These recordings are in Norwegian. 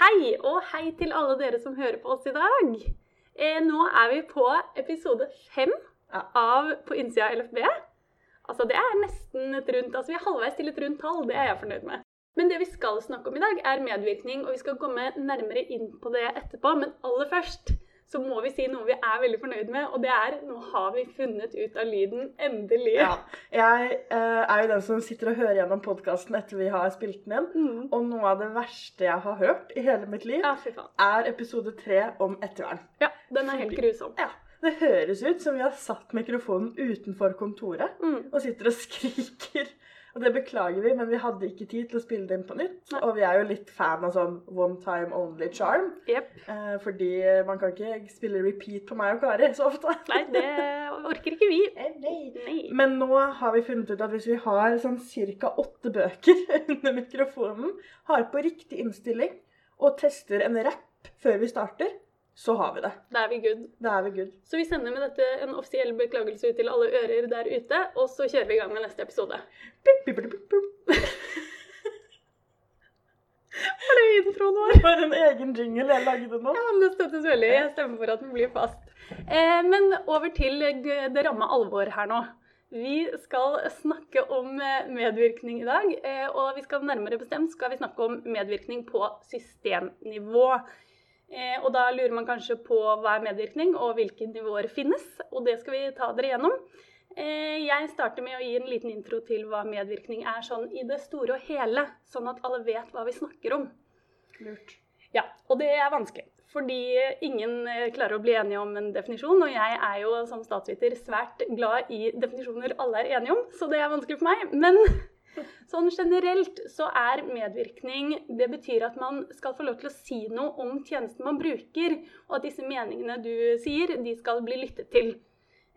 Hei, og hei til alle dere som hører på oss i dag. Eh, nå er vi på episode fem Ja. av På innsida av LFB. Altså, det er nesten et rundt Altså, vi er halvveis til et rundt tall. Det er jeg fornøyd med. Men det vi skal snakke om i dag, er medvirkning, og vi skal komme nærmere inn på det etterpå. Men aller først så må vi si noe vi er veldig fornøyd med, og det er nå har vi funnet ut av lyden. Endelig. Ja. Jeg eh, er jo den som sitter og hører gjennom podkasten etter vi har spilt den inn. Mm. Og noe av det verste jeg har hørt i hele mitt liv, Ja, er episode tre om ettervern. Ja, den er helt grusom. Ja. Det høres ut som vi har satt mikrofonen utenfor kontoret Mm. og sitter og skriker. Og det beklager vi, men vi hadde ikke tid til å spille det inn på nytt. Nei. Og vi er jo litt fan av sånn one time only charm. Yep. Eh, fordi man kan ikke spille repeat på meg og Kari så ofte. Nei, det orker ikke vi. Nei. Nei. Men nå har vi funnet ut at hvis vi har sånn ca. åtte bøker under mikrofonen, har på riktig innstilling og tester en rapp før vi starter, så har vi det. Da er vi good. Da er vi good. Så vi sender med dette en offisiell beklagelse ut til alle ører der ute, og så kjører vi i gang med neste episode. Bip, bip, bip, bip. Var det introen vår? Det var en egen jingle jeg lagde nå. Ja, det støttes veldig. Jeg stemmer for at den blir fast. Eh, men over til det ramme alvor her nå. Vi skal snakke om eh, medvirkning i dag, eh, og vi skal nærmere bestemt skal vi snakke om medvirkning på systemnivå. Eh, og da lurer man kanskje på hva er medvirkning, og hvilke nivåer finnes. Og det skal vi ta dere gjennom. Eh, jeg starter med å gi en liten intro til hva medvirkning er sånn i det store og hele, sånn at alle vet hva vi snakker om. Lurt. Ja, og det er vanskelig. Fordi ingen eh, klarer å bli enige om en definisjon, og jeg er jo som statsviter svært glad i definisjoner alle er enige om, så det er vanskelig for meg. Men sånn generelt så er medvirkning Det betyr at man skal få lov til å si noe om tjenesten man bruker, og at disse meningene du sier, de skal bli lyttet til.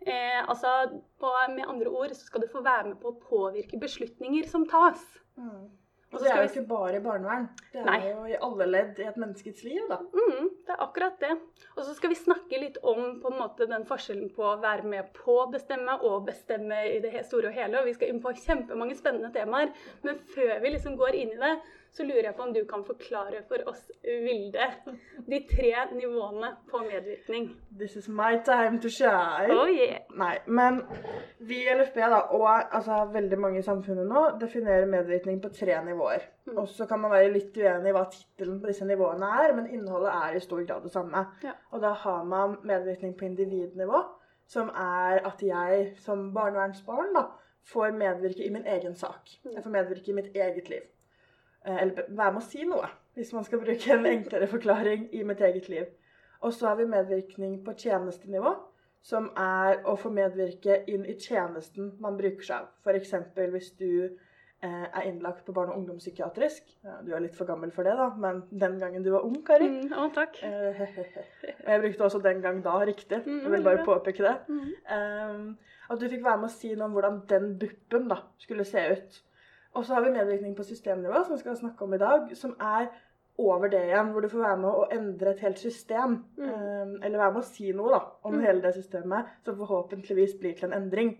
Eh, altså, på, med andre ord så skal du få være med på å påvirke beslutninger som tas. Mm. Og det er jo ikke bare i barnevern. Det er Nei. jo i alle ledd i et menneskets liv, da. Mm, det er akkurat det. Og så skal vi snakke litt om på en måte den forskjellen på å være med på å bestemme og bestemme i det store og hele. Og vi skal inn på kjempemange spennende temaer. Men før vi liksom går inn i det, så lurer jeg på om du kan forklare for oss, Vilde, de tre nivåene på medvirkning. This is my time to shine. Oh yeah! Nei, men vi i LFB da, og altså, veldig mange i samfunnet nå definerer medvirkning på tre nivåer. Mm. Og så kan man være litt uenig i hva tittelen på disse nivåene er, men innholdet er i stor grad det samme. Ja. Og da har man medvirkning på individnivå, som er at jeg som barnevernsbarn da, får medvirke i min egen sak. Mm. Jeg får medvirke i mitt eget liv. Eh, Eller være med å si noe, hvis man skal bruke en enklere forklaring i mitt eget liv. Og så har vi medvirkning på tjenestenivå, som er å få medvirke inn i tjenesten man bruker seg av. F.eks. hvis du eh, er innlagt på barne- og ungdomspsykiatrisk. Du er litt for gammel for det, da, men den gangen du var ung, Kari Mm, å, takk. eh, Jeg brukte også 'den gang da' riktig. Mm, Jeg vil bare påpeke det. Mm. Um, at du fikk være med å si noe om hvordan den buppen da, skulle se ut. Og så har vi medvirkning på systemnivå, som vi skal snakke om i dag, som er over det igjen, hvor du får være med å endre et helt system. Mm. Um, eller være med å si noe da, om Mm. hele det systemet, som forhåpentligvis blir til en endring.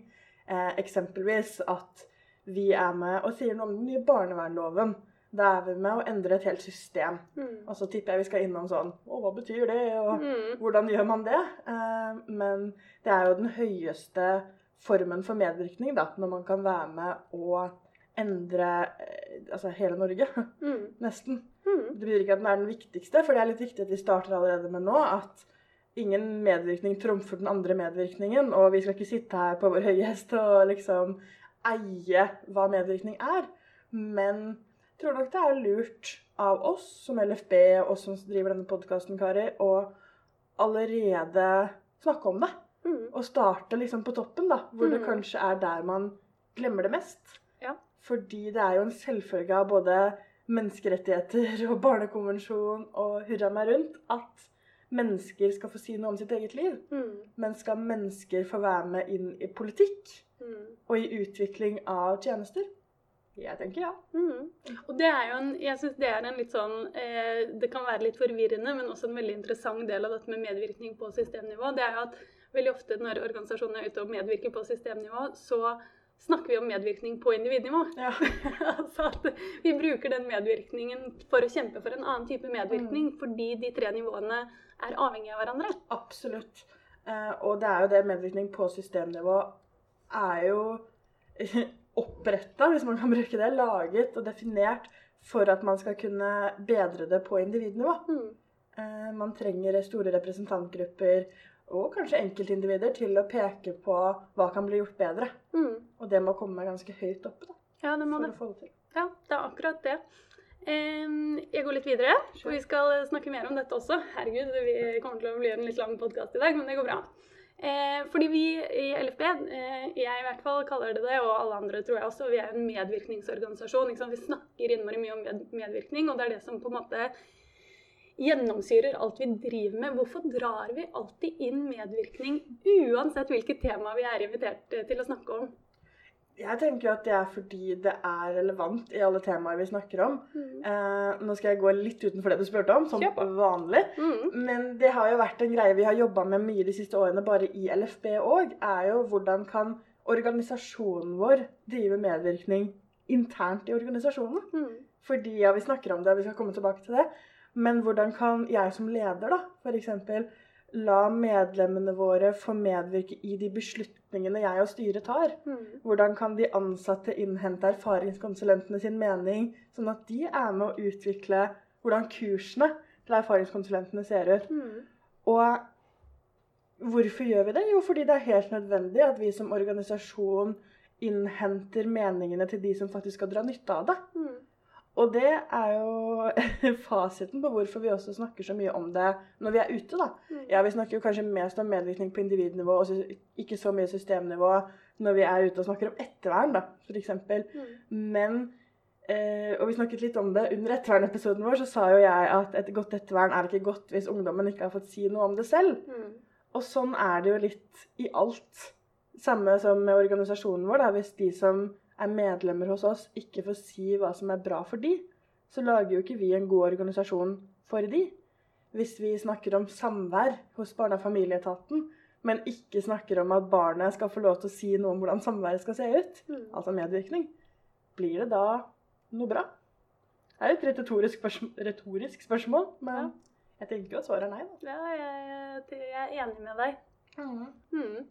Eh, eksempelvis at vi er med og sier noe om den nye barnevernloven. Da er vi med å endre et helt system. Mm. Og så tipper jeg vi skal innom sånn Å, hva betyr det? Og Mm. hvordan gjør man det? Eh, men det er jo den høyeste formen for medvirkning, da, når man kan være med å endre eh, altså hele Norge. Mm. Nesten. Mm. Det betyr ikke at den er den viktigste, for det er litt viktig at vi starter allerede med nå at ingen medvirkning trumfer den andre medvirkningen, og vi skal ikke sitte her på vår høye hest og liksom eie hva medvirkning er. Men jeg tror nok det er lurt av oss som LFB, og oss som driver denne podkasten, Kari, å allerede snakke om det. Mm. Og starte liksom på toppen, da, hvor det Mm. kanskje er der man glemmer det mest. Fordi det er jo en selvfølge av både menneskerettigheter og barnekonvensjon og hurra meg rundt at mennesker skal få si noe om sitt eget liv. Mm. Men skal mennesker få være med inn i politikk Mm. og i utvikling av tjenester? Jeg tenker ja. Mm. Og det er jo en, jeg synes det er en litt sånn eh, Det kan være litt forvirrende, men også en veldig interessant del av dette med medvirkning på systemnivå. Det er jo at veldig ofte når organisasjonene er ute og medvirker på systemnivå, så snakker vi om medvirkning på individnivå. Ja. altså at vi bruker den medvirkningen for å kjempe for en annen type medvirkning, Mm. fordi de tre nivåene er avhengige av hverandre. Absolutt. Eh, og det er jo det medvirkning på systemnivå er jo oppretta, hvis man kan bruke det, laget og definert for at man skal kunne bedre det på individnivå. Mm. Eh, man trenger store representantgrupper og kanskje enkeltindivider til å peke på hva kan bli gjort bedre. Mm. Og det må komme ganske høyt oppe da, Ja, det må for det. å få det til. Ja, det er akkurat det. Jeg går litt videre, for vi skal snakke mer om dette også. Herregud, vi kommer til å bli en litt lang podkast i dag, men det går bra. Eh, fordi vi i LFB, eh, jeg i hvert fall kaller det det, og alle andre tror jeg også, vi er en medvirkningsorganisasjon. Vi snakker innmari mye om medvirkning, og det er det som på en måte gjennomsyrer alt vi driver med. Hvorfor drar vi alltid inn medvirkning, uansett hvilket tema vi er invitert eh, til å snakke om? Jeg tenker at det er fordi det er relevant i alle temaer vi snakker om. Eh, nå skal jeg gå litt utenfor det du spurte om, som Kjør vanlig. Mm. Men det har jo vært en greie vi har jobba med mye de siste årene, bare i LFB òg, er jo hvordan kan organisasjonen vår drive medvirkning internt i organisasjonen? Mm. Fordi, ja, vi snakker om det, og vi skal komme tilbake til det. Men hvordan kan jeg som leder, da, f.eks. la medlemmene våre få medvirke i de beslutningene jeg og styret tar? Mm. Hvordan kan de ansatte innhente erfaringskonsulentene sin mening, sånn at de er med å utvikle hvordan kursene til erfaringskonsulentene ser ut? Mm. Og hvorfor gjør vi det? Jo, fordi det er helt nødvendig at vi som organisasjon innhenter meningene til de som faktisk skal dra nytte av det. Mm. Og det er jo fasiten på hvorfor vi også snakker så mye om det når vi er ute, da. Mm. Ja, vi snakker jo kanskje mest om medvirkning på individnivå, og ikke så mye systemnivå når vi er ute og snakker om ettervern, da, f.eks. Mm. Men eh, Og vi snakket litt om det under ettervernepisoden vår, så sa jo jeg at et godt ettervern er ikke godt hvis ungdommen ikke har fått si noe om det selv. Mm. Og sånn er det jo litt i alt. Samme som med organisasjonen vår. Da. Hvis de som er medlemmer hos oss, ikke får si hva som er bra for de, så lager jo ikke vi en god organisasjon for de. Hvis vi snakker om samvær hos Barne- og familieetaten, men ikke snakker om at barnet skal få lov til å si noe om hvordan samværet skal se ut, Mm. altså medvirkning, blir det da noe bra? Det er et retorisk, spørsmål, retorisk spørsmål, men Ja. jeg tenker jo at svaret er nei. Da. Ja, jeg, jeg er enig med deg. Mm.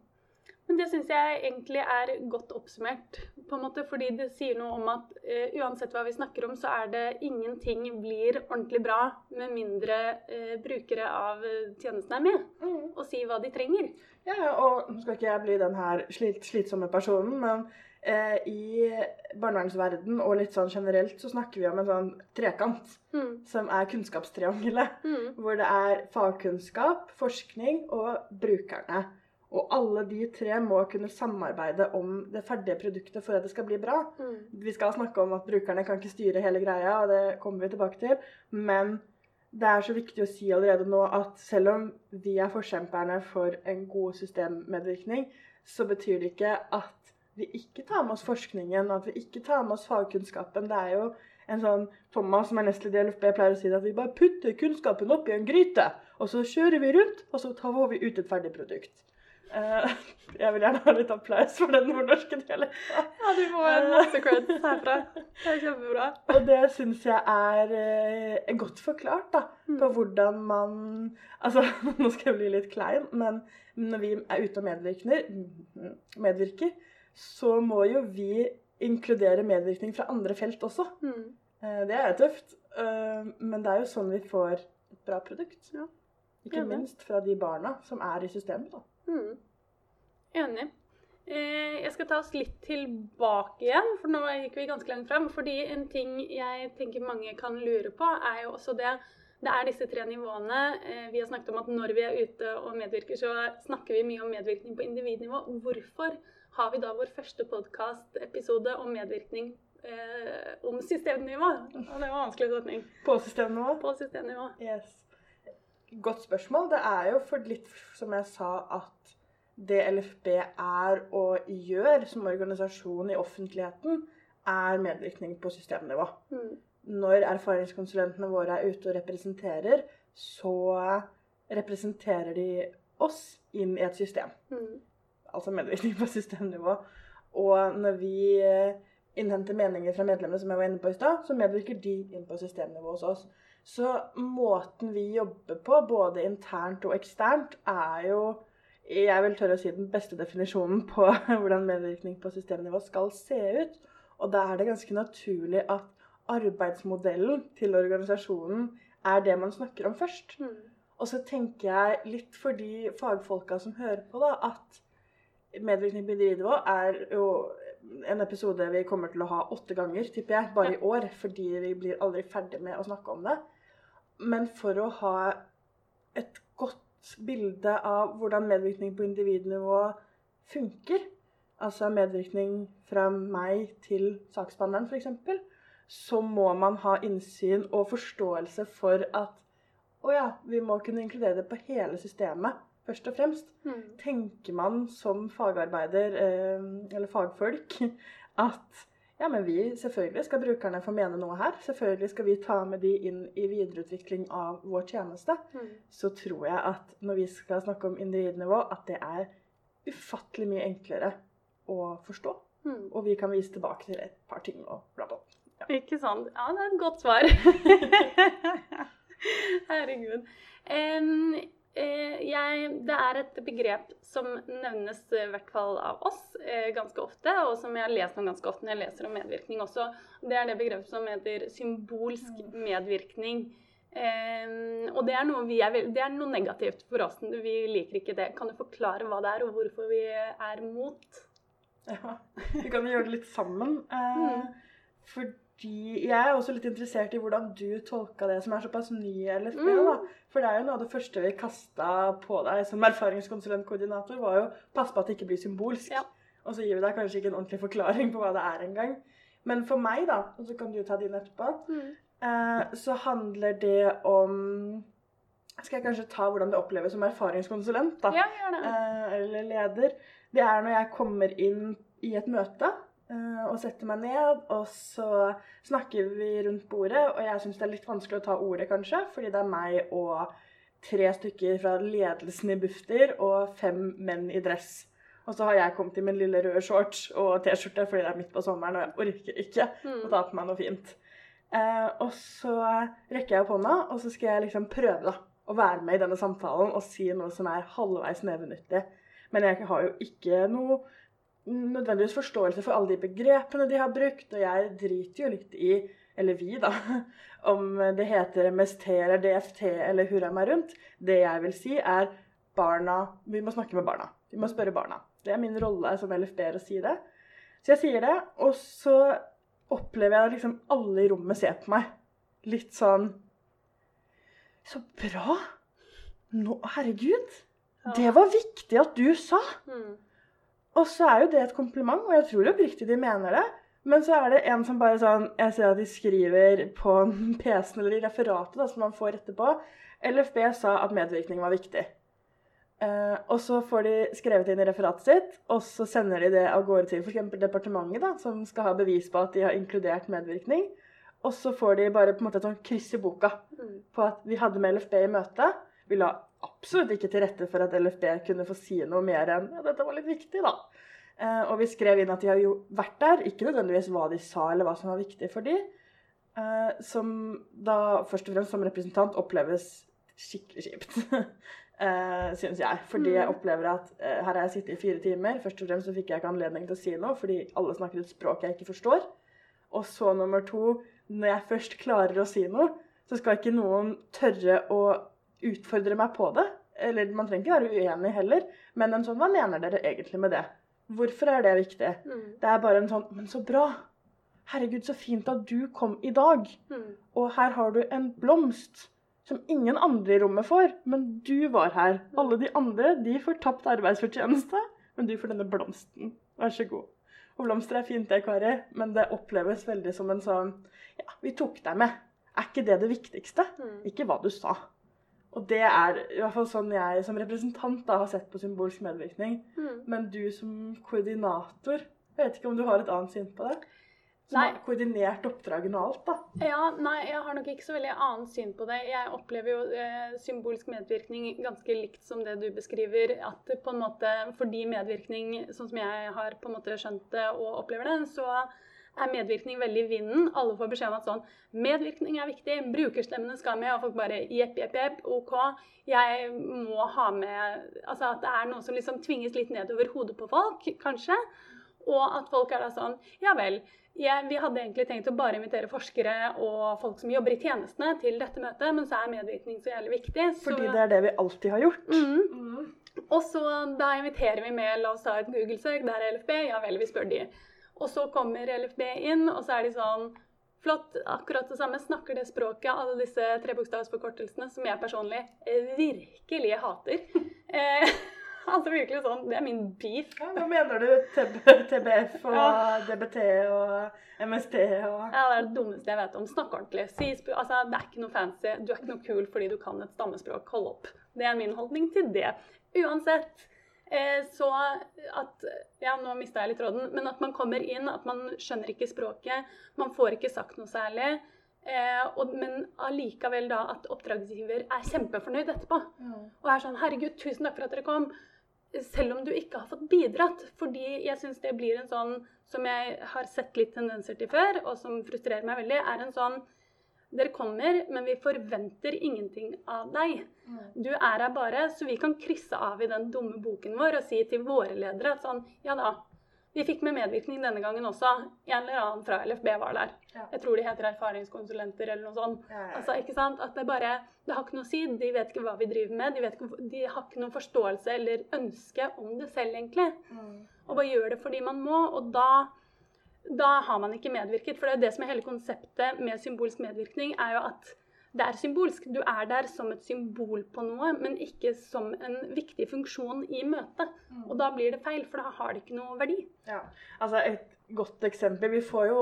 Men det syns jeg egentlig er godt oppsummert, på en måte, fordi det sier noe om at uh, uansett hva vi snakker om, så er det ingenting blir ordentlig bra med mindre uh, brukere av eh, tjenesten er med Mm. og sier hva de trenger. Ja, og nå skal ikke jeg bli den her slit, slitsomme personen, men uh, i barnevernsverden og litt sånn generelt så snakker vi om en sånn trekant Mm. som er kunnskapstriangelet. Mm. Hvor det er fagkunnskap, forskning og brukerne. Og alle de tre må kunne samarbeide om det ferdige produktet for at det skal bli bra. Mm. Vi skal snakke om at brukerne kan ikke styre hele greia, og det kommer vi tilbake til. Men det er så viktig å si allerede nå at selv om vi er forkjemperne for en god systemmedvirkning, så betyr det ikke at vi ikke tar med oss forskningen, at vi ikke tar med oss fagkunnskapen. Det er jo en sånn Thomas som er nestleder i LFB pleier å si det, at vi bare putter kunnskapen oppi en gryte, og så kjører vi rundt, og så tar vi ut et ferdig produkt. Eh, jeg vil gjerne ha litt applaus for den nordnorske dialekten. Ja, du må ha en masse creds herfra. Det er kjempebra. Og det syns jeg er eh, godt forklart, da. Mm. På hvordan man Altså, nå skal jeg bli litt klein, men når vi er ute og medvirker, medvirker, så må jo vi inkludere medvirkning fra andre felt også. Mm. Eh, Det er tøft, men det er jo sånn vi får et bra produkt. Ja. Ikke minst fra de barna som er i systemet. da. Mm. Enig. Eh, jeg skal ta oss litt tilbake igjen, for nå gikk vi ganske langt fram. Fordi en ting jeg tenker mange kan lure på, er jo også det Det er disse tre nivåene. Eh, vi har snakket om at når vi er ute og medvirker, så snakker vi mye om medvirkning på individnivå. Hvorfor har vi da vår første podkast-episode om medvirkning eh, om systemnivå? Og det var en vanskelig setning. På systemnivå. På systemnivå. Yes. Godt spørsmål. Det er jo for litt som jeg sa, at det LFB er og gjør som organisasjon i offentligheten, er medvirkning på systemnivå. Mm. Når erfaringskonsulentene våre er ute og representerer, så representerer de oss inn i et system. Mm. Altså medvirkning på systemnivå. Og når vi eh, innhenter meninger fra medlemmene, som jeg var inne på i stad, så medvirker de inn på systemnivå hos oss. Så måten vi jobber på, både internt og eksternt, er jo jeg vil tørre å si den beste definisjonen på hvordan medvirkning på systemnivå skal se ut. Og da er det ganske naturlig at arbeidsmodellen til organisasjonen er det man snakker om først. Mm. Og så tenker jeg litt for de fagfolka som hører på, da, at medvirkning på individnivå er jo en episode vi kommer til å ha åtte ganger, tipper jeg, bare i år. Fordi vi blir aldri ferdig med å snakke om det. Men for å ha et godt bilde av hvordan medvirkning på individnivå funker, altså medvirkning fra meg til saksbehandleren f.eks., så må man ha innsyn og forståelse for at å ja, vi må kunne inkludere det på hele systemet, først og fremst. Mm. Tenker man som fagarbeider eh, eller fagfolk at ja, men vi, selvfølgelig skal brukerne få mene noe her. Selvfølgelig skal vi ta med de inn i videreutvikling av vår tjeneste. Mm. Så tror jeg at når vi skal snakke om individnivå, at det er ufattelig mye enklere å forstå. Mm. Og vi kan vise tilbake til et par ting og bla, bla. Ikke sant? Ja, det er et godt svar. Herregud. Eh, jeg, det er et begrep som nevnes i hvert fall av oss eh, ganske ofte, og som jeg har lest om ganske ofte når jeg leser om medvirkning også. Det er det begrepet som heter symbolsk medvirkning. Og det er, noe vi er, det er noe negativt for oss. Vi liker ikke det. Kan du forklare hva det er, og hvorfor vi er mot? Ja, vi kan gjøre det litt sammen. Eh, Mm. Fordi jeg er også litt interessert i hvordan du tolka det som er såpass ny LFB. Mm. da. For det er jo noe av det første vi kasta på deg som erfaringskonsulentkoordinator, var jo pass på at det ikke blir symbolsk. Ja. Og så gir vi deg kanskje ikke en ordentlig forklaring på hva det er engang. Men for meg, da, og så kan du ta din etterpå, Mm. eh, så handler det om Skal jeg kanskje ta hvordan det oppleves som erfaringskonsulent, da? Ja, gjør det. eh, eller leder, det er når jeg kommer inn i et møte og setter meg ned, og så snakker vi rundt bordet, og jeg syns det er litt vanskelig å ta ordet, kanskje, fordi det er meg og tre stykker fra ledelsen i Bufdir og fem menn i dress. Og så har jeg kommet i min lille røde shorts og T-skjorte fordi det er midt på sommeren, og jeg orker ikke å Mm. ta på meg noe fint. Eh, og så rekker jeg opp hånda, og så skal jeg liksom prøve da, å være med i denne samtalen og si noe som er halvveis nevenyttig. Men jeg har jo ikke noe nødvendigvis forståelse for alle de begrepene de har brukt, og jeg driter jo litt i, eller vi da, om det heter MST eller DFT eller hurra meg rundt. Det jeg vil si er barna, vi må snakke med barna. Vi må spørre barna. Det er min rolle som LFB-er å si det. Så jeg sier det, og så opplever jeg at liksom alle i rommet ser på meg. Litt sånn Så bra! Nå, herregud! Det var viktig at du sa! Mm. Og så er jo det et kompliment, og jeg tror oppriktig de mener det. Men så er det en som bare sånn Jeg ser at de skriver på PC-en eller i referatet da, som man får etterpå. LFB sa at medvirkning var viktig. Eh, og så får de skrevet inn i referatet sitt, og så sender de det av gårde til f.eks. departementet, da, som skal ha bevis på at de har inkludert medvirkning. Og så får de bare på en måte et sånn kryss i boka Mm. på at vi hadde med LFB i møte. Vi la absolutt ikke til rette for at LFB kunne få si noe mer enn ja, dette var litt viktig, da. Eh, og vi skrev inn at de har jo vært der, ikke nødvendigvis hva de sa eller hva som var viktig for de, eh, som da først og fremst som representant oppleves skikkelig kjipt. Uh, Syns jeg. Fordi jeg Mm. opplever at eh, her har jeg sittet i fire timer. Først og fremst så fikk jeg ikke anledning til å si noe, fordi alle snakker et språk jeg ikke forstår. Og så nummer to, når jeg først klarer å si noe, så skal ikke noen tørre å utfordre meg på det. Eller man trenger ikke være uenig heller, men en sånn Hva mener dere egentlig med det? Hvorfor er det viktig? Mm. Det er bare en sånn Men så bra! Herregud, så fint at du kom i dag. Mm. Og her har du en blomst som ingen andre i rommet får, men du var her. Alle de andre de får tapt arbeidsfortjeneste, men du får denne blomsten. Vær så god. Og blomster er fint, det, Kari, men det oppleves veldig som en sånn Ja, vi tok deg med. Er ikke det det viktigste? Mm. Ikke hva du sa. Og det er i hvert fall sånn jeg som representant da har sett på symbolsk medvirkning. Mm. Men du som koordinator, jeg vet ikke om du har et annet syn på det? Som Nei. har koordinert oppdragene og alt, da. Ja, nei, jeg har nok ikke så veldig annet syn på det. Jeg opplever jo eh, symbolsk medvirkning ganske likt som det du beskriver. At på en måte, fordi medvirkning, sånn som jeg har på en måte skjønt det og opplever det, så er medvirkning veldig i vinden. Alle får beskjed om at sånn Medvirkning er viktig, brukerstemmene skal med, og folk bare jepp, jepp, jepp, OK. Jeg må ha med Altså at det er noe som liksom tvinges litt nedover hodet på folk, kanskje. Og at folk er da sånn Ja vel. Jeg, vi hadde egentlig tenkt å bare invitere forskere og folk som jobber i tjenestene til dette møtet, men så er medvirkning så jævlig viktig. Så, Fordi det er det vi alltid har gjort. mm. Mm. Og så da inviterer vi med La oss ta et Google-søk, der er LFB. Ja vel, vi spør de. Og så kommer LFB inn, og så er de sånn Flott, akkurat det samme. Snakker det språket, alle disse trebokstavsforkortelsene, som jeg personlig virkelig hater. Eh, altså virkelig sånn Det er min beef. Ja, hva mener du? TB, TBF og Ja. DBT og MST og Ja, Det er det dummeste jeg vet om. Snakk ordentlig. Si, altså, det er ikke noe fancy. Du er ikke noe kul fordi du kan et stammespråk. Hold opp. Det er min holdning til det. Uansett. Eh, så at Ja, nå mista jeg litt råden. Men at man kommer inn, at man skjønner ikke språket. Man får ikke sagt noe særlig. Eh, men allikevel da at oppdragsgiver er kjempefornøyd etterpå. Og er sånn Herregud, tusen takk for at dere kom. Selv om du ikke har fått bidratt. Fordi jeg syns det blir en sånn som jeg har sett litt tendenser til før, og som frustrerer meg veldig, er en sånn Dere kommer, men vi forventer ingenting av deg. Du er her bare, så vi kan krysse av i den dumme boken vår og si til våre ledere at sånn Ja da, vi fikk med medvirkning denne gangen også. En eller annen fra LFB var der. Jeg tror de heter erfaringskonsulenter eller noe sånt. Altså, ikke sant? At det bare Det har ikke noe å si. De vet ikke hva vi driver med. De, vet ikke, de har ikke noen forståelse eller ønske om det selv, egentlig. Mm. Og bare gjør det fordi man må. Og da, da har man ikke medvirket. For det er jo det som er hele konseptet med symbolsk medvirkning, er jo at det er symbolsk. Du er der som et symbol på noe, men ikke som en viktig funksjon i møtet. Mm. Og da blir det feil, for da har det ikke noe verdi. Ja, altså Et godt eksempel Vi får jo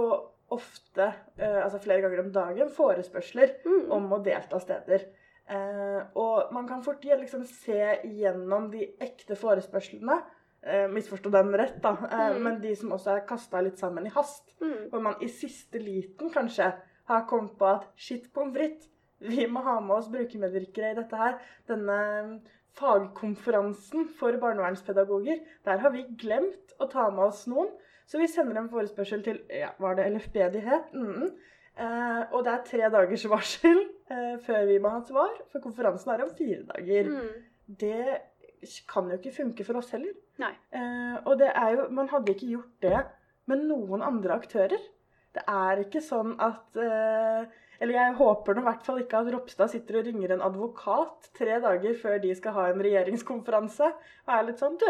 ofte, eh, altså flere ganger om dagen, forespørsler Mm. om å delta steder. Eh, og man kan fort liksom se gjennom de ekte forespørslene. Eh, misforstå den rett, da. Eh, Mm. Men de som også er kasta litt sammen i hast. Mm. Hvor man i siste liten kanskje har kommet på at shit pommes frites, vi må ha med oss brukermedvirkere i dette her. Denne fagkonferansen for barnevernspedagoger, der har vi glemt å ta med oss noen. Så vi sender en forespørsel til ja, Var det LFB de het? Mhm. Eh, og det er tre dagers varsel eh, før vi må ha svar, for konferansen er om fire dager. Mm. Det kan jo ikke funke for oss heller. Nei. Eh, og det er jo Man hadde ikke gjort det med noen andre aktører. Det er ikke sånn at eh, Eller jeg håper nå i hvert fall ikke at Ropstad sitter og ringer en advokat tre dager før de skal ha en regjeringskonferanse og er litt sånn Du,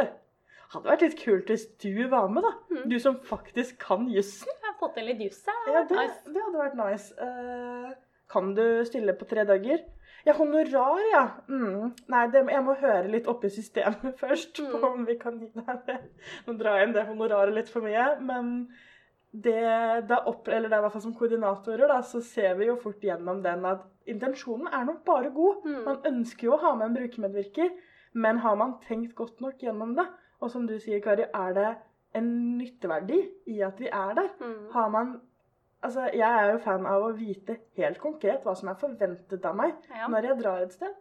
hadde vært litt kult hvis du var med, da. Mm. Du som faktisk kan jussen. Jeg har fått inn litt juss. Ja, det, Nice. det hadde vært nice. Eh, kan du stille på tre dager? Ja, honorar, ja. Mm. Nei, det, jeg må høre litt oppi systemet først på Mm. om vi kan gi deg det. Nå drar jeg inn det honoraret litt for mye, men det, det opp, eller det er i hvert fall som koordinatorer, da, så ser vi jo fort gjennom den at intensjonen er nok bare god. Mm. Man ønsker jo å ha med en brukermedvirker, men har man tenkt godt nok gjennom det? Og som du sier, Kari, er det en nytteverdi i at vi er der? Mm. Har man Altså, jeg er jo fan av å vite helt konkret hva som er forventet av meg Ja. når jeg drar et sted.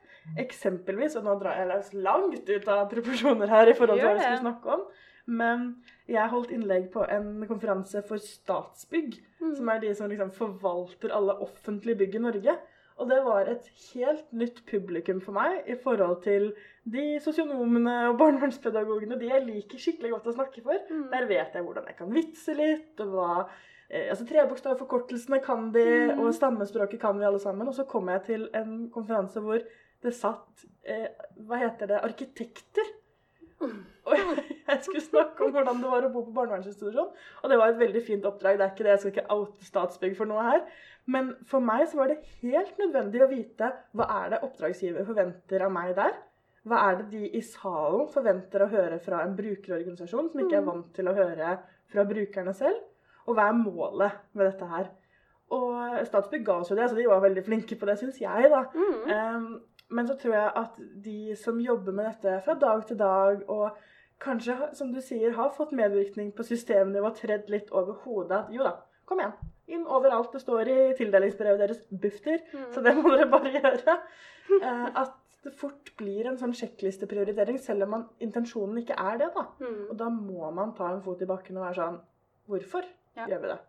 Eksempelvis, og nå drar jeg løs langt ut av proporsjoner her i forhold til hva vi skulle snakke om, men jeg holdt innlegg på en konferanse for Statsbygg, Mm. som er de som liksom forvalter alle offentlige bygg i Norge. Og det var et helt nytt publikum for meg i forhold til de sosionomene og barnevernspedagogene, de jeg liker skikkelig godt å snakke for. Mm. Der vet jeg hvordan jeg kan vitse litt, og hva altså Trebokstavforkortelsene kan de, Mm. og stammespråket kan vi alle sammen. Og så kom jeg til en konferanse hvor det satt eh, Hva heter det? Arkitekter. Og jeg skulle snakke om hvordan det var å bo på barnevernsinstitusjon. Og det var et veldig fint oppdrag. Det er ikke det, Jeg skal ikke oute Statsbygg for noe her. Men for meg så var det helt nødvendig å vite hva er det oppdragsgiver forventer av meg der. Hva er det de i salen forventer å høre fra en brukerorganisasjon som ikke er Mm. vant til å høre fra brukerne selv? Og hva er målet med dette her? Og Statsbygg ga oss jo det, så de var veldig flinke på det, syns jeg, da. Mm. Um, men så tror jeg at de som jobber med dette fra dag til dag, og kanskje, som du sier, har fått medvirkning på systemnivå, tredd litt over hodet at jo da, Kom igjen. Inn overalt. Det står i tildelingsbrevet deres Bufdir, Mm. så det må dere bare gjøre. Uh, at det fort blir en sånn sjekklisteprioritering, selv om man, intensjonen ikke er det. da. Mm. Og da må man ta en fot i bakken og være sånn Hvorfor Ja. gjør vi det?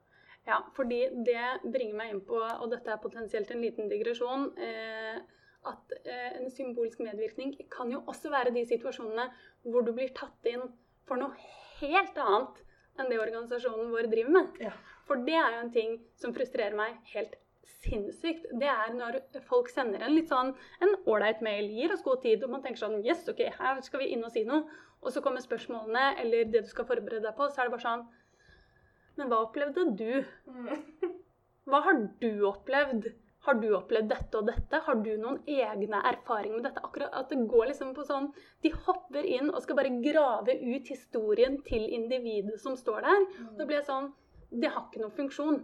Ja, fordi det bringer meg inn på, og dette er potensielt en liten digresjon, eh, at eh, en symbolsk medvirkning kan jo også være de situasjonene hvor du blir tatt inn for noe helt annet enn det organisasjonen vår driver med. Ja. For det er jo en ting som frustrerer meg helt sinnssykt. Det er når folk sender en litt sånn en ålreit mail, gir oss god tid, og man tenker sånn Yes, OK, her skal vi inn og si noe. Og så kommer spørsmålene eller det du skal forberede deg på, så er det bare sånn Men hva opplevde du? Hva har du opplevd? Har du opplevd dette og dette? Har du noen egne erfaringer med dette? Akkurat at det går liksom på sånn De hopper inn og skal bare grave ut historien til individet som står der. Da blir jeg sånn Det har ikke noen funksjon.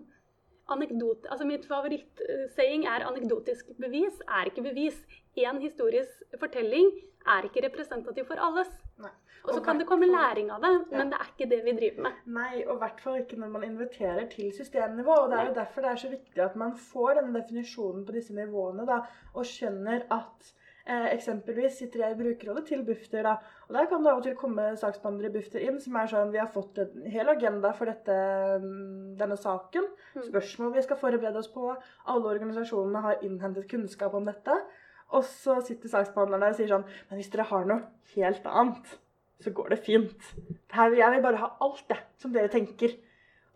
Anekdot, altså Mitt favorittsaying er 'anekdotisk bevis er ikke bevis'. Én historisk fortelling er ikke representativ for alles. Nei. Og så kan det komme læring av det, men det er ikke det vi driver med. Nei, og i hvert fall ikke når man inviterer til systemnivå. Og det er jo derfor det er så viktig at man får denne definisjonen på disse nivåene, da, og skjønner at eh, eksempelvis sitter jeg i brukerrådet til Bufdir, da, og der kan det av og til komme saksbehandlere i Bufdir inn som er sånn Vi har fått en hel agenda for dette, mm, denne saken. Mm. Spørsmål vi skal forberede oss på. Alle organisasjonene har innhentet kunnskap om dette. Og så sitter saksbehandleren der og sier sånn Men hvis dere har noe helt annet, så går det fint. Her, jeg vil bare ha alt det som dere tenker.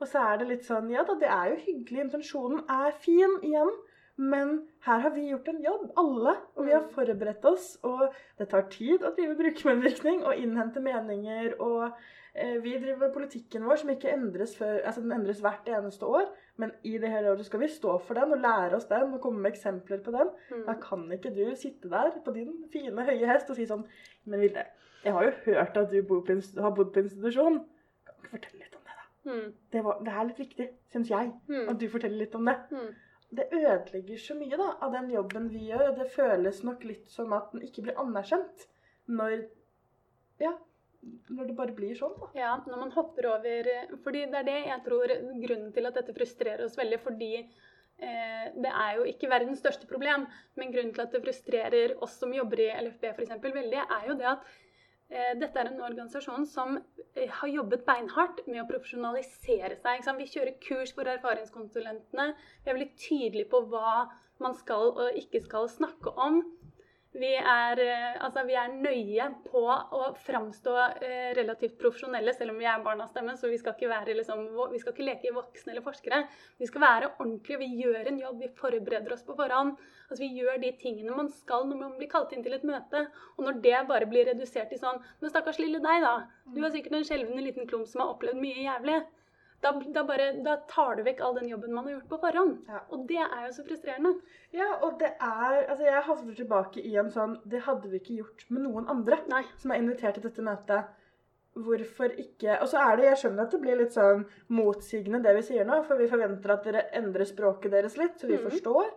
Og så er det litt sånn Ja da, det er jo hyggelig. Intensjonen er fin igjen. Men her har vi gjort en jobb, alle. Og vi har forberedt oss. Og det tar tid å drive brukermedvirkning og innhente meninger. Og eh, vi driver politikken vår som ikke endres før Altså den endres hvert eneste år. Men i det hele året skal vi stå for den og lære oss den og komme med eksempler på den. Mm. Da kan ikke du sitte der på din fine, høye hest og si sånn Men Vilde, jeg har jo hørt at du bor på har bodd på institusjon. Kan ikke fortelle litt om det, da? Mm. Det, var, det er litt viktig, syns jeg, Mm. at du forteller litt om det. Mm. Det ødelegger så mye da, av den jobben vi gjør. og Det føles nok litt som at den ikke blir anerkjent når Ja, når det bare blir sånn, da. Ja, når man hopper over fordi Det er det jeg tror grunnen til at dette frustrerer oss veldig. Fordi eh, det er jo ikke verdens største problem, men grunnen til at det frustrerer oss som jobber i LFB eksempel, veldig, er jo det at eh, dette er en organisasjon som eh, har jobbet beinhardt med å profesjonalisere seg. Vi kjører kurs for erfaringskonsulentene. Vi er veldig tydelige på hva man skal og ikke skal snakke om. Vi er, eh, altså, vi er nøye på å framstå eh, relativt profesjonelle, selv om vi er barnas stemme. Så vi skal ikke, være, liksom, vi skal ikke leke voksne eller forskere. Vi skal være ordentlige. Vi gjør en jobb. Vi forbereder oss på forhånd. Altså, vi gjør de tingene man skal når man blir kalt inn til et møte. Og når det bare blir redusert til sånn Men stakkars lille deg, da. Du er sikkert en skjelvende liten klump som har opplevd mye jævlig. Da, da, bare, da tar du vekk all den jobben man har gjort på forhånd. Ja. Og det er jo så frustrerende. Ja, og det er Altså, jeg havner tilbake i en sånn Det hadde vi ikke gjort med noen andre. Nei. som er invitert til dette møtet. Hvorfor ikke Og så er det, jeg skjønner at det blir litt sånn motsigende det vi sier nå, for vi forventer at dere endrer språket deres litt, så vi mm. forstår.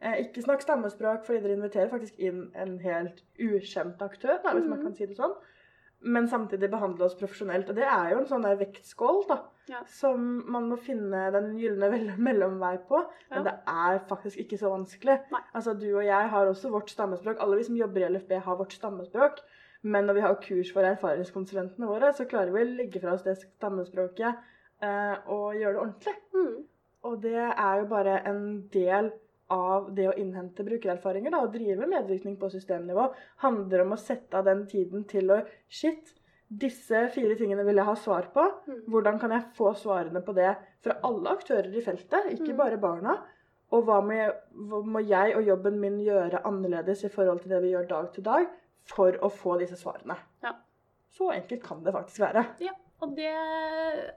Eh, ikke snakk stammespråk, fordi dere inviterer faktisk inn en helt ukjent aktør, da, hvis man Mhm. kan si det sånn. Men samtidig behandle oss profesjonelt. Og det er jo en sånn der vektskål, da. Ja. Som man må finne den gylne mellomvei på. Men Ja. det er faktisk ikke så vanskelig. Nei. Altså, Du og jeg har også vårt stammespråk. Alle vi som jobber i LFB, har vårt stammespråk. Men når vi har kurs for erfaringskonsulentene våre, så klarer vi å legge fra oss det stammespråket eh, og gjøre det ordentlig. Mm. Og det er jo bare en del av det å innhente brukererfaringer. Da, å drive medvirkning på systemnivå handler om å sette av den tiden til å Shit, disse fire tingene vil jeg ha svar på. Mm. Hvordan kan jeg få svarene på det fra alle aktører i feltet, ikke Mm. bare barna? Og hva må, jeg, hva må jeg og jobben min gjøre annerledes i forhold til det vi gjør dag til dag, for å få disse svarene? Ja. Så enkelt kan det faktisk være. Ja. Og det,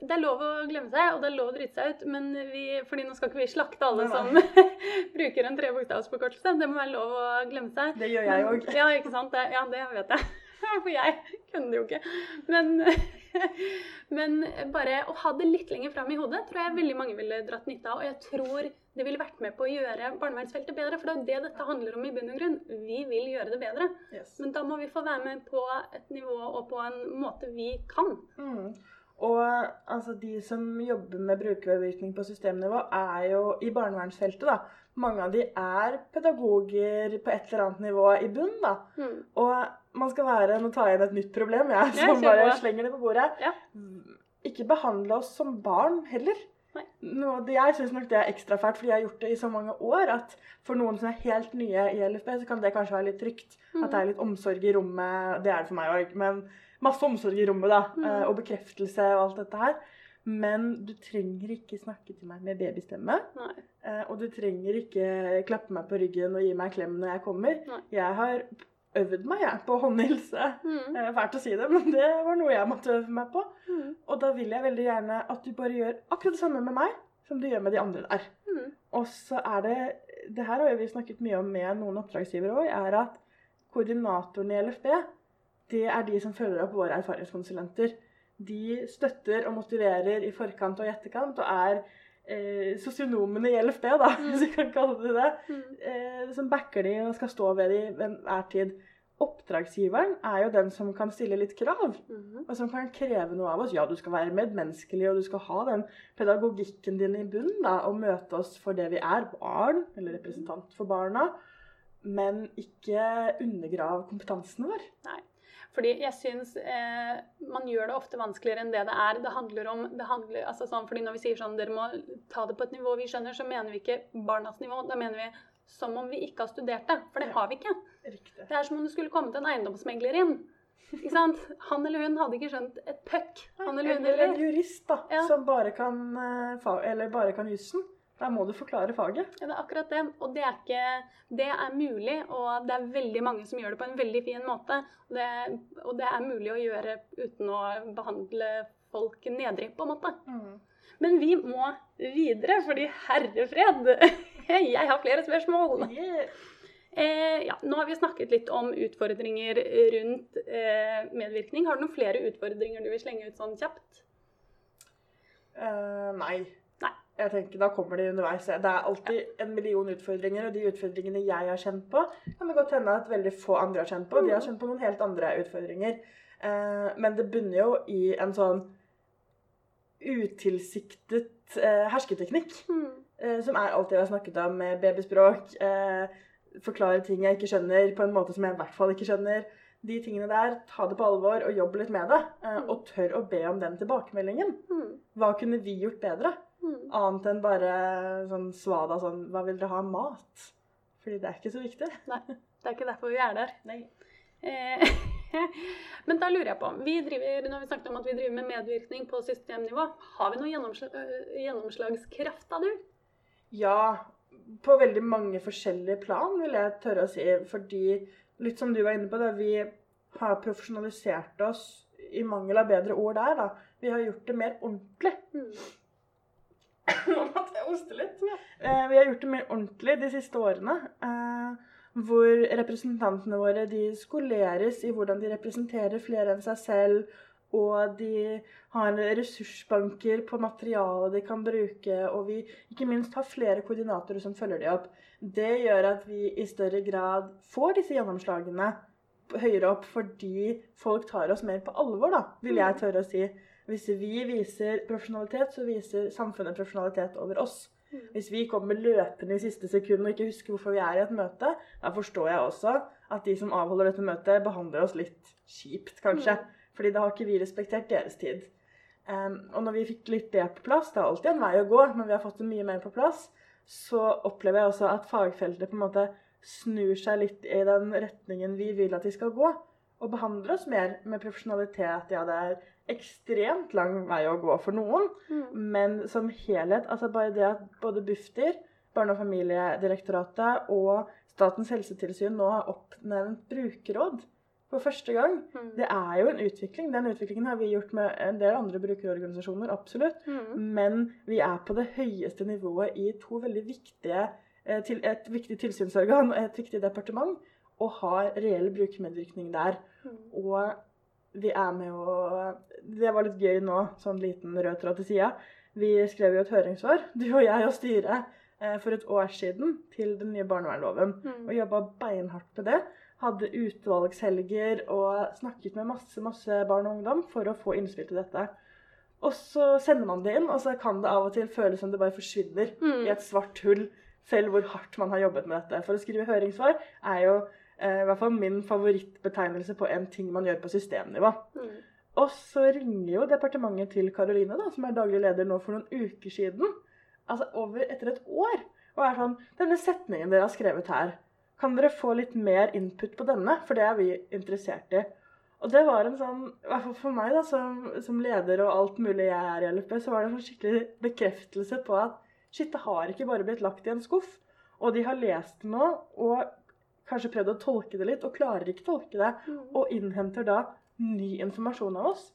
det er lov å glemme seg, og det er lov å drite seg ut, men vi, fordi nå skal ikke vi slakte alle som bruker en trebokstavsforkortelse. Det må være lov å glemme seg. Det gjør jeg òg. Ja, ikke sant. Det, ja, det vet jeg. For jeg kunne det jo ikke. Men, men bare å ha det litt lenger fram i hodet tror jeg veldig mange ville dratt nytte av. Og jeg tror det ville vært med på å gjøre barnevernsfeltet bedre. For det er jo det dette handler om i bunn og grunn. Vi vil gjøre det bedre. Yes. Men da må vi få være med på et nivå og på en måte vi kan. Mm. Og altså, de som jobber med brukermedvirkning på systemnivå, er jo i barnevernsfeltet, da. Mange av de er pedagoger på et eller annet nivå i bunn, da. Mm. Og man skal være Nå tar jeg inn et nytt problem, jeg, som jeg bare slenger det på bordet. Ja. Ikke behandle oss som barn heller. Noe, det- jeg syns nok det er ekstra fælt, fordi jeg har gjort det i så mange år at for noen som er helt nye i LFB, så kan det kanskje være litt trygt. Mm. At det er litt omsorg i rommet. Det er det for meg òg, men masse omsorg i rommet, da. Mm. eh, Og bekreftelse og alt dette her. Men du trenger ikke snakke til meg med babystemme. Nei. eh, Og du trenger ikke klappe meg på ryggen og gi meg klem når jeg kommer. Nei. Jeg har øvd meg jeg, på håndhilse. Mm. Er fælt å si det, men det var noe jeg måtte øve meg på. Mm. Og da vil jeg veldig gjerne at du bare gjør akkurat det samme med meg som du gjør med de andre der. Mm. Og så er det Det her har vi snakket mye om med noen oppdragsgivere òg, er at koordinatoren i LFB, det er de som følger opp våre erfaringskonsulenter. De støtter og motiverer i forkant og i etterkant, og er eh, sosionomene i LFB, da, Mm. hvis vi kan kalle det det. Mm. Eh, som backer de og skal stå ved de ved enhver tid. Oppdragsgiveren er jo den som kan stille litt krav Mm. og som kan kreve noe av oss. Ja, du skal være medmenneskelig, og du skal ha den pedagogikken din i bunnen, da, og møte oss for det vi er, barn, eller representant for barna, men ikke undergrav kompetansen vår. Nei. Fordi jeg syns eh, man gjør det ofte vanskeligere enn det det er. Det handler om det handler, altså sånn, fordi Når vi sier sånn dere må ta det på et nivå vi skjønner, så mener vi ikke barnas nivå. Da mener vi som om vi ikke har studert det. For det har vi ikke. Riktig. Det er som om det skulle kommet en eiendomsmegler inn. Han eller hun hadde ikke skjønt et puck. Han eller hun Eller en jurist da, Ja. som bare kan, eh, eller bare kan jussen. Da må du forklare faget. Ja, det er akkurat det. Og det er, ikke, det er mulig, og det er veldig mange som gjør det på en veldig fin måte. Det, og det er mulig å gjøre uten å behandle folk nedrig, på en måte. Men vi må videre, fordi herrefred Jeg har flere spørsmål. Yeah. Eh, ja, nå har vi snakket litt om utfordringer rundt eh, medvirkning. Har du noen flere utfordringer du vil slenge ut sånn kjapt? Eh, nei. Nei. Jeg tenker Da kommer de underveis. Det er alltid en million utfordringer, og de utfordringene jeg har kjent på, kan det godt hende at veldig få andre har kjent på. De har kjent på noen helt andre utfordringer. Eh, men det bunner jo i en sånn utilsiktet eh, hersketeknikk. Mm. eh, som er alt jeg har snakket om med babyspråk. Eh, forklare ting jeg ikke skjønner på en måte som jeg i hvert fall ikke skjønner. De tingene der, ta det på alvor og jobb litt med det. Eh, og tør å be om den tilbakemeldingen. Hmm. Hva kunne vi gjort bedre? Hmm. Annet enn bare sånn svada sånn Hva vil dere ha mat? Fordi det er ikke så viktig. Nei, det er ikke derfor vi er der. Nei. Eh, Men da lurer jeg på vi driver, Når vi snakket om at vi driver med medvirkning på systemnivå, har vi noe gjennomslag, øh, gjennomslagskraft da, du? Ja, på veldig mange forskjellige plan, vil jeg tørre å si. Fordi, litt som du var inne på, da, vi har profesjonalisert oss i mangel av bedre ord der. da. Vi har gjort det mer ordentlig. Nå måtte jeg hoste litt. Eh, vi har gjort det mer ordentlig de siste årene. Eh, hvor representantene våre de skoleres i hvordan de representerer flere enn seg selv. Og de har ressursbanker på materiale de kan bruke. Og vi ikke minst har flere koordinatorer som følger de opp. Det gjør at vi i større grad får disse gjennomslagene høyere opp fordi folk tar oss mer på alvor, da, vil jeg tørre å si. Hvis vi viser profesjonalitet, så viser samfunnet profesjonalitet over oss. Mm. Hvis vi kommer løpende i siste sekund og ikke husker hvorfor vi er i et møte, da forstår jeg også at de som avholder dette møtet, behandler oss litt kjipt, kanskje. Fordi da har ikke vi respektert deres tid. Um, og når vi fikk litt det på plass, det er alltid en vei å gå, men vi har fått det mye mer på plass, så opplever jeg også at fagfeltet på en måte snur seg litt i den retningen vi vil at de skal gå. Og behandler oss mer med profesjonalitet. Ja, det er ekstremt lang vei å gå for noen. mm. Men som helhet, altså bare det at både Bufdir, Barne- og familiedirektoratet og Statens helsetilsyn nå har oppnevnt brukerråd for første gang. Mm. Det er jo en utvikling. Den utviklingen har vi gjort med en del andre brukerorganisasjoner, absolutt. Mm. Men vi er på det høyeste nivået i to veldig viktige, eh, et viktig tilsynsorgan og et viktig departement, og har reell brukermedvirkning der. Mm. Og vi er med å Det var litt gøy nå, sånn liten rød tråd til sida. Vi skrev jo et høringssvar, du og jeg og styret, eh, for et år siden til den nye barnevernloven. Hmm. Og jobba beinhardt med det. Hadde utvalgshelger og snakket med masse masse barn og ungdom for å få innspill til dette. Og så sender man det inn, og så kan det av og til føles som det bare forsvinner Mm. i et svart hull, selv hvor hardt man har jobbet med dette. For å skrive høringssvar er jo eh, i hvert fall min favorittbetegnelse på en ting man gjør på systemnivå. Mm. Og så ringer jo departementet til Karoline, da, som er daglig leder nå for noen uker siden, altså over etter et år, og er sånn Denne setningen dere har skrevet her, kan dere få litt mer input på denne? For det er vi interessert i. Og det var en sånn, i hvert fall for meg da, som, som leder og alt mulig jeg er i LFB, så var det en sånn skikkelig bekreftelse på at shit, det har ikke bare blitt lagt i en skuff. Og de har lest det nå, og kanskje prøvd å tolke det litt, og klarer ikke tolke det, Mm. og innhenter da ny informasjon av oss.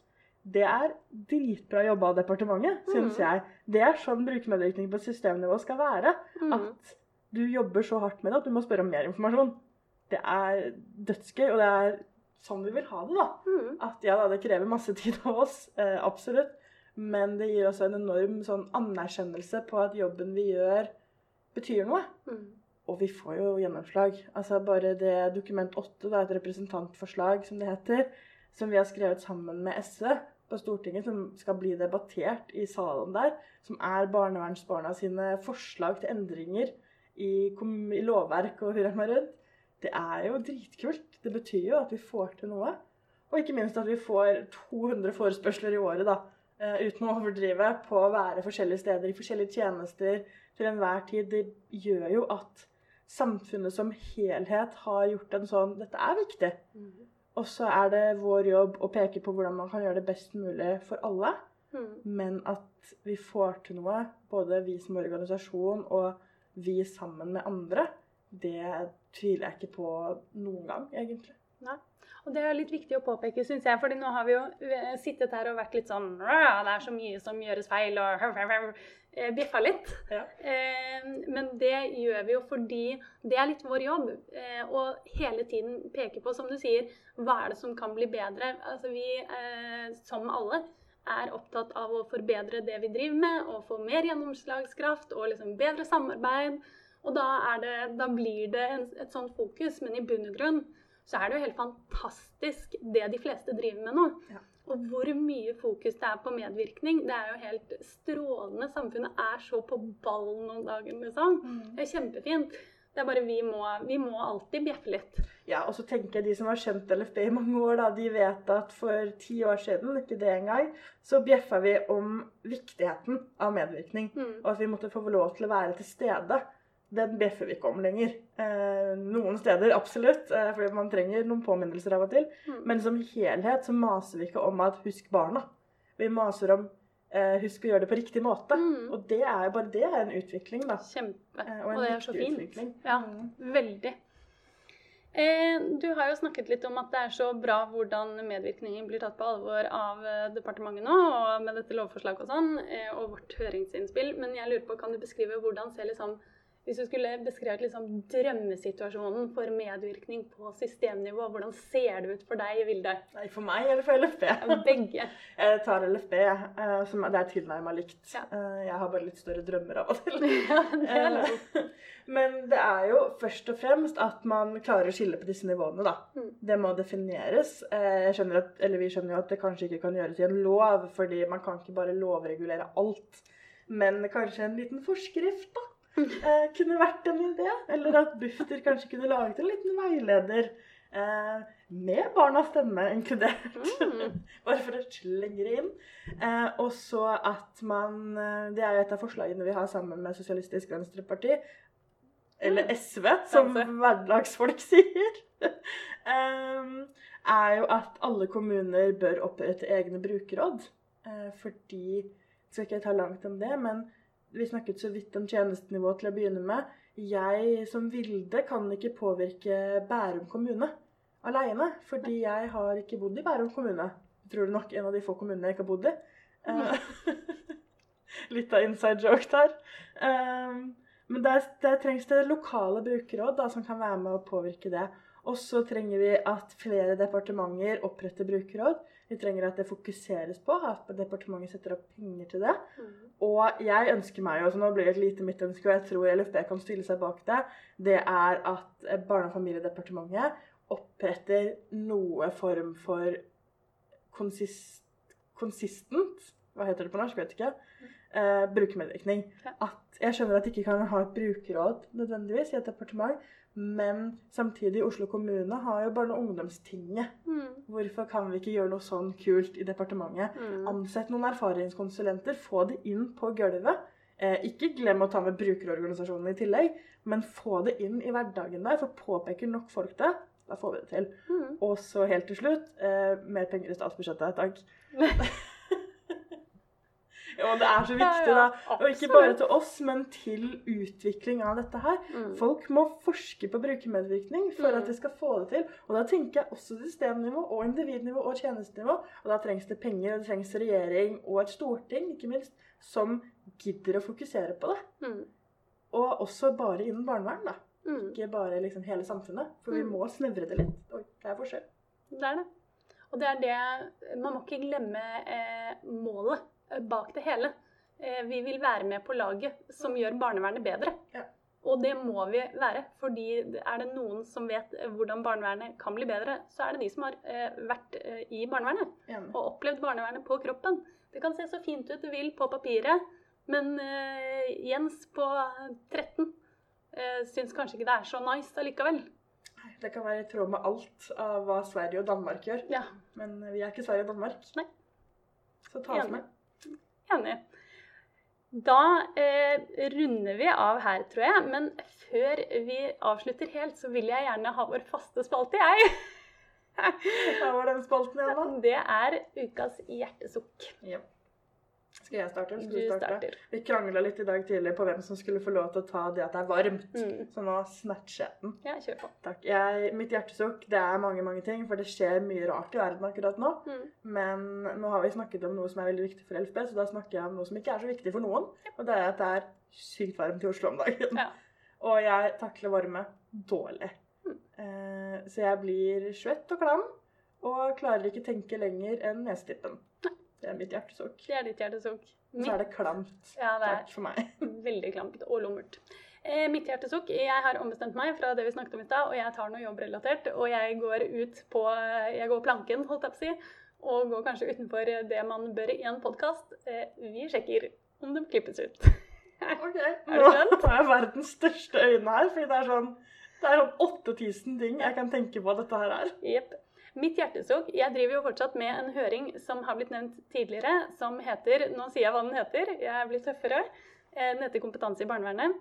Det er dritbra jobba av departementet, syns Mm. jeg. Det er sånn brukermedvirkning på systemnivå skal være. Mm. At du jobber så hardt med det at du må spørre om mer informasjon. Det er dødsgøy, og det er sånn vi vil ha det, da. Mm. At ja da, det krever masse tid av oss, eh, absolutt. Men det gir også en enorm sånn anerkjennelse på at jobben vi gjør, betyr noe. Mm. Og vi får jo gjennomslag. Altså bare det Dokument 8, da, et representantforslag som det heter, som vi har skrevet sammen med SV på Stortinget, som skal bli debattert i salen der, som er barnevernsbarna sine forslag til endringer i, i lovverk og hurra meg rundt. Det er jo dritkult. Det betyr jo at vi får til noe. Og ikke minst at vi får 200 forespørsler i året, da, eh, uten å overdrive, på å være forskjellige steder i forskjellige tjenester til enhver tid. Det gjør jo at samfunnet som helhet har gjort en sånn Dette er viktig. Mm. Og så er det vår jobb å peke på hvordan man kan gjøre det best mulig for alle. Mm. Men at vi får til noe, både vi som organisasjon og vi sammen med andre, det tviler jeg ikke på noen gang, egentlig. Og det er litt viktig å påpeke, syns jeg. fordi nå har vi jo eh, sittet her og vært litt sånn Det er så mye som gjøres feil, og eh, bjeffa litt. Ja. Eh, men det gjør vi jo fordi det er litt vår jobb. Eh, å hele tiden peke på, som du sier, hva er det som kan bli bedre. Altså vi, som alle, er opptatt av å forbedre det vi driver med, og få mer gjennomslagskraft og liksom bedre samarbeid. Og da, det, da blir det en, et sånt fokus. Men i bunn og grunn så er det jo helt fantastisk det de fleste driver med nå. Ja. Og hvor mye fokus det er på medvirkning. Det er jo helt strålende. Samfunnet er så på ballen om dagen, liksom. Det er kjempefint. Det er bare vi må, vi må alltid bjeffe litt. Ja, og så tenker jeg De som har kjent LFB i mange år, da, de vet at for ti år siden ikke det engang, så bjeffa vi om viktigheten av medvirkning. Mm. Og at vi måtte få lov til å være til stede. Den bjeffer vi ikke om lenger. Eh, noen steder absolutt, eh, fordi man trenger noen påminnelser av og til. Mm. Men som helhet så maser vi ikke om at 'husk barna'. Vi maser om 'husk å gjøre det på riktig måte'. Mm. Og det er jo bare det er en utvikling, da. Kjempe. Eh, Og, en det er så fint. utvikling. Ja, Mm. veldig. Eh, du har jo snakket litt om at det er så bra hvordan medvirkningen blir tatt på alvor av eh, departementet nå, og med dette lovforslaget og sånn, eh, og vårt høringsinnspill. Men jeg lurer på, kan du beskrive hvordan ser liksom Hvis du skulle beskrevet liksom drømmesituasjonen for medvirkning på systemnivå, hvordan ser det ut for deg Vilde? Nei, for meg eller for LFB? Begge. Jeg tar LFB, eh, som det er tilnærma likt. Ja. Eh, Jeg har bare litt større drømmer av og til. Ja, det er lov. Eh, Men det er jo først og fremst at man klarer å skille på disse nivåene, da. Mm. Det må defineres. Jeg skjønner at, eller Vi skjønner jo at det kanskje ikke kan gjøres i en lov, fordi man kan ikke bare lovregulere alt. Men kanskje en liten forskrift, da. Eh, kunne vært en idé. Eller at Bufdir kanskje kunne laget en liten veileder eh, med barnas stemme inkludert. Mm. Bare for å slenge det inn. Eh, og så at man eh, Det er jo et av forslagene vi har sammen med Sosialistisk Venstreparti. Eller Mm. SV, som hverdagsfolk sier. eh, er jo at alle kommuner bør opprette egne brukerråd. fordi fordi Skal ikke ta langt om det, men vi snakket så vidt om tjenestenivået til å begynne med. Jeg som Vilde kan ikke påvirke Bærum kommune aleine, fordi jeg har ikke bodd i Bærum kommune. Tror du nok en av de få kommunene jeg ikke har bodd i. Eh, Litt av inside joke der. Eh, men der, der trengs det lokale brukerråd da, som kan være med å påvirke det. Og så trenger vi at flere departementer oppretter brukerråd. Vi trenger at det fokuseres på, at departementet setter opp penger til det. Mm. Og jeg ønsker meg og nå blir det et lite mitt ønske, og jeg tror LFB kan stille seg bak det, det er at Barne- og familiedepartementet oppretter noe form for konsist, konsistent hva heter det på norsk, vet ikke, eh, brukermedvirkning. At jeg skjønner at de ikke kan ha et brukerråd nødvendigvis i et departement, men samtidig Oslo kommune har jo barne- og ungdomstinget. Mm. Hvorfor kan vi ikke gjøre noe sånn kult i departementet? Mm. Ansett noen erfaringskonsulenter, få de inn på gulvet. Eh, ikke glem å ta med brukerorganisasjonene i tillegg, men få det inn i hverdagen der, for påpeker nok folk det, da får vi det til. Mm. Og så helt til slutt, eh, mer penger i statsbudsjettet, takk. jo, det er så viktig, da. Og ikke bare til oss, men til utvikling av dette her. Mm. Folk må forske på brukermedvirkning for Mm. at de skal få det til. Og da tenker jeg også systemnivå og individnivå og tjenestenivå. Og da trengs det penger, og det trengs regjering og et storting, ikke minst, som gidder å fokusere på det. Mm. Og også bare innen barnevern, da. Mm. Ikke bare liksom hele samfunnet. For vi Mm. må snevre det litt. Oi, det er forskjell. Det er det. Og det er det Man må ikke glemme eh, målet bak det hele. Eh, vi vil være med på laget som gjør barnevernet bedre. Ja. Og det må vi være. fordi er det noen som vet eh, hvordan barnevernet kan bli bedre, så er det de som har eh, vært i barnevernet og opplevd barnevernet på kroppen. Det kan se så fint ut du vil på papiret, men Jens på 13 eh, syns kanskje ikke det er så nice allikevel. Det kan være i tråd med alt av hva Sverige og Danmark gjør. Ja, Men vi er ikke Sverige og Danmark. Nei. Så ta oss med. Enig. Da eh, runder vi av her, tror jeg. Men før vi avslutter helt, så vil jeg gjerne ha vår faste spalte, jeg. Hva var den spalten igjen, da? Det er ukas hjertesukk. Ja. Skal jeg starte, Du skal du starte? starter. Vi krangla litt i dag tidlig på hvem som skulle få lov til å ta det at det er varmt. Mm. Så nå snatcher jeg den. Ja, kjør på. Takk. Jeg, mitt hjertesukk det er mange mange ting, for det skjer mye rart i verden akkurat nå. Mm. Men nå har vi snakket om noe som er veldig viktig for LFB, så da snakker jeg om noe som ikke er så viktig for noen. Og det er at det er sykt varmt i Oslo om dagen. Ja. Og jeg takler varme dårlig. Mm. Eh, så jeg blir svett og klam, og klarer ikke tenke lenger enn nesetippen. Det er mitt hjertesukk. Det er ditt hjertesukk. Så er det klamt. Ja, det er Takk for meg. veldig klamt og lummert. Eh, mitt hjertesukk Jeg har ombestemt meg fra det vi snakket om i stad, og jeg tar noe jobbrelatert. Og jeg går ut på Jeg går planken, holdt jeg på å si, og går kanskje utenfor det man bør i en podkast. Eh, vi sjekker om det klippes ut. Ok, du Nå spent? har jeg verdens største øyne her, fordi det er sånn det er sånn 8000 ting jeg kan tenke på dette her er. Jepp. Mitt hjertesukk Jeg driver jo fortsatt med en høring som har blitt nevnt tidligere, som heter Nå sier jeg hva den heter, jeg blir tøffere. Eh, Den heter Kompetanse i barnevernet.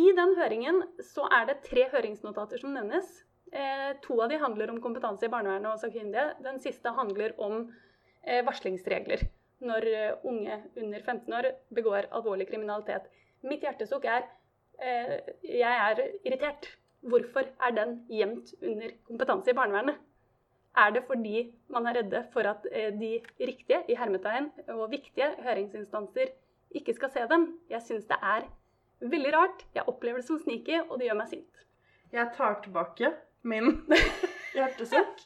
I den høringen så er det tre høringsnotater som nevnes. Eh, To av de handler om kompetanse i barnevernet og sakkyndige. Den siste handler om eh, varslingsregler når unge under 15 år begår alvorlig kriminalitet. Mitt hjertesukk er Jeg er irritert. Hvorfor er den gjemt under kompetanse i barnevernet? Er det fordi man er redde for at eh, de riktige i hermetegn og viktige høringsinstanser ikke skal se dem? Jeg syns det er veldig rart. Jeg opplever det som sniky, og det gjør meg sint. Jeg tar tilbake min hjertesukk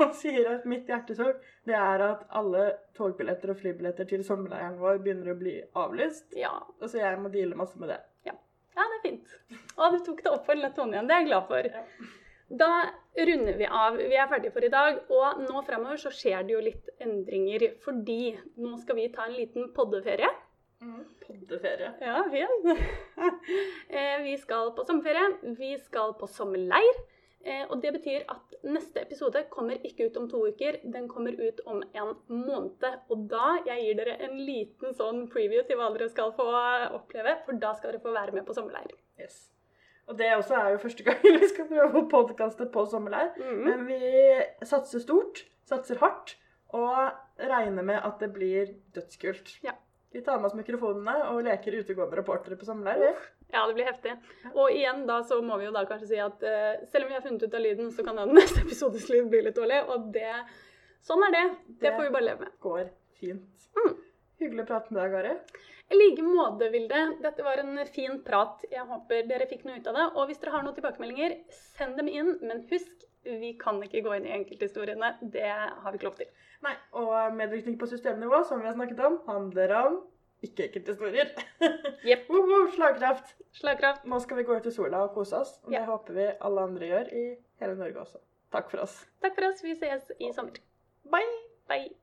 og sier at mitt hjertesukk det er at alle togbilletter og flybilletter til sommerleiren vår begynner å bli avlyst. Ja, Og så jeg må deale masse med det. ja det er fint. Og du tok det opp for lett tone igjen. Det er jeg glad for. Ja. Da runder vi av. Vi er ferdige for i dag. Og nå fremover så skjer det jo litt endringer. Fordi nå skal vi ta en liten poddeferie. Mm. Poddeferie. Ja, fin. Eh, vi skal på sommerferie. Vi skal på sommerleir. Eh, Og det betyr at neste episode kommer ikke ut om to uker, den kommer ut om en måned. Og da jeg gir dere en liten sånn preview til hva dere skal få oppleve, for da skal dere få være med på sommerleir. Yes. Og det også er jo første gang vi skal prøve å podkaste på sommerleir. Mm. Men vi satser stort, satser hardt, og regner med at det blir dødskult. Ja. Vi tar med oss mikrofonene og leker utegående reportere på sommerleir. Ja, det blir heftig. Og igjen da så må vi jo da kanskje si at uh, selv om vi har funnet ut av lyden, så kan den neste episodes lyd bli litt dårlig. Og det Sånn er det. Det Det- får vi bare leve med. Går fint. Mm. Hyggelig å prate med deg, Gari. I like måte, Vilde. Dette var en fin prat. Jeg håper dere fikk noe ut av det. Og hvis dere har noen tilbakemeldinger, send dem inn. Men husk, vi kan ikke gå inn i enkelthistoriene. Det har vi ikke lov til. Nei, Og medvirkning på systemnivå, som vi har snakket om, handler om ikke enkelthistorier. Jepp. -huh, Slagkraft! Slagkraft. Nå skal vi gå ut i sola og kose oss. Og Ja. det håper vi alle andre gjør i hele Norge også. Takk for oss. Takk for oss. Vi ses i sommer. Bye! Bye.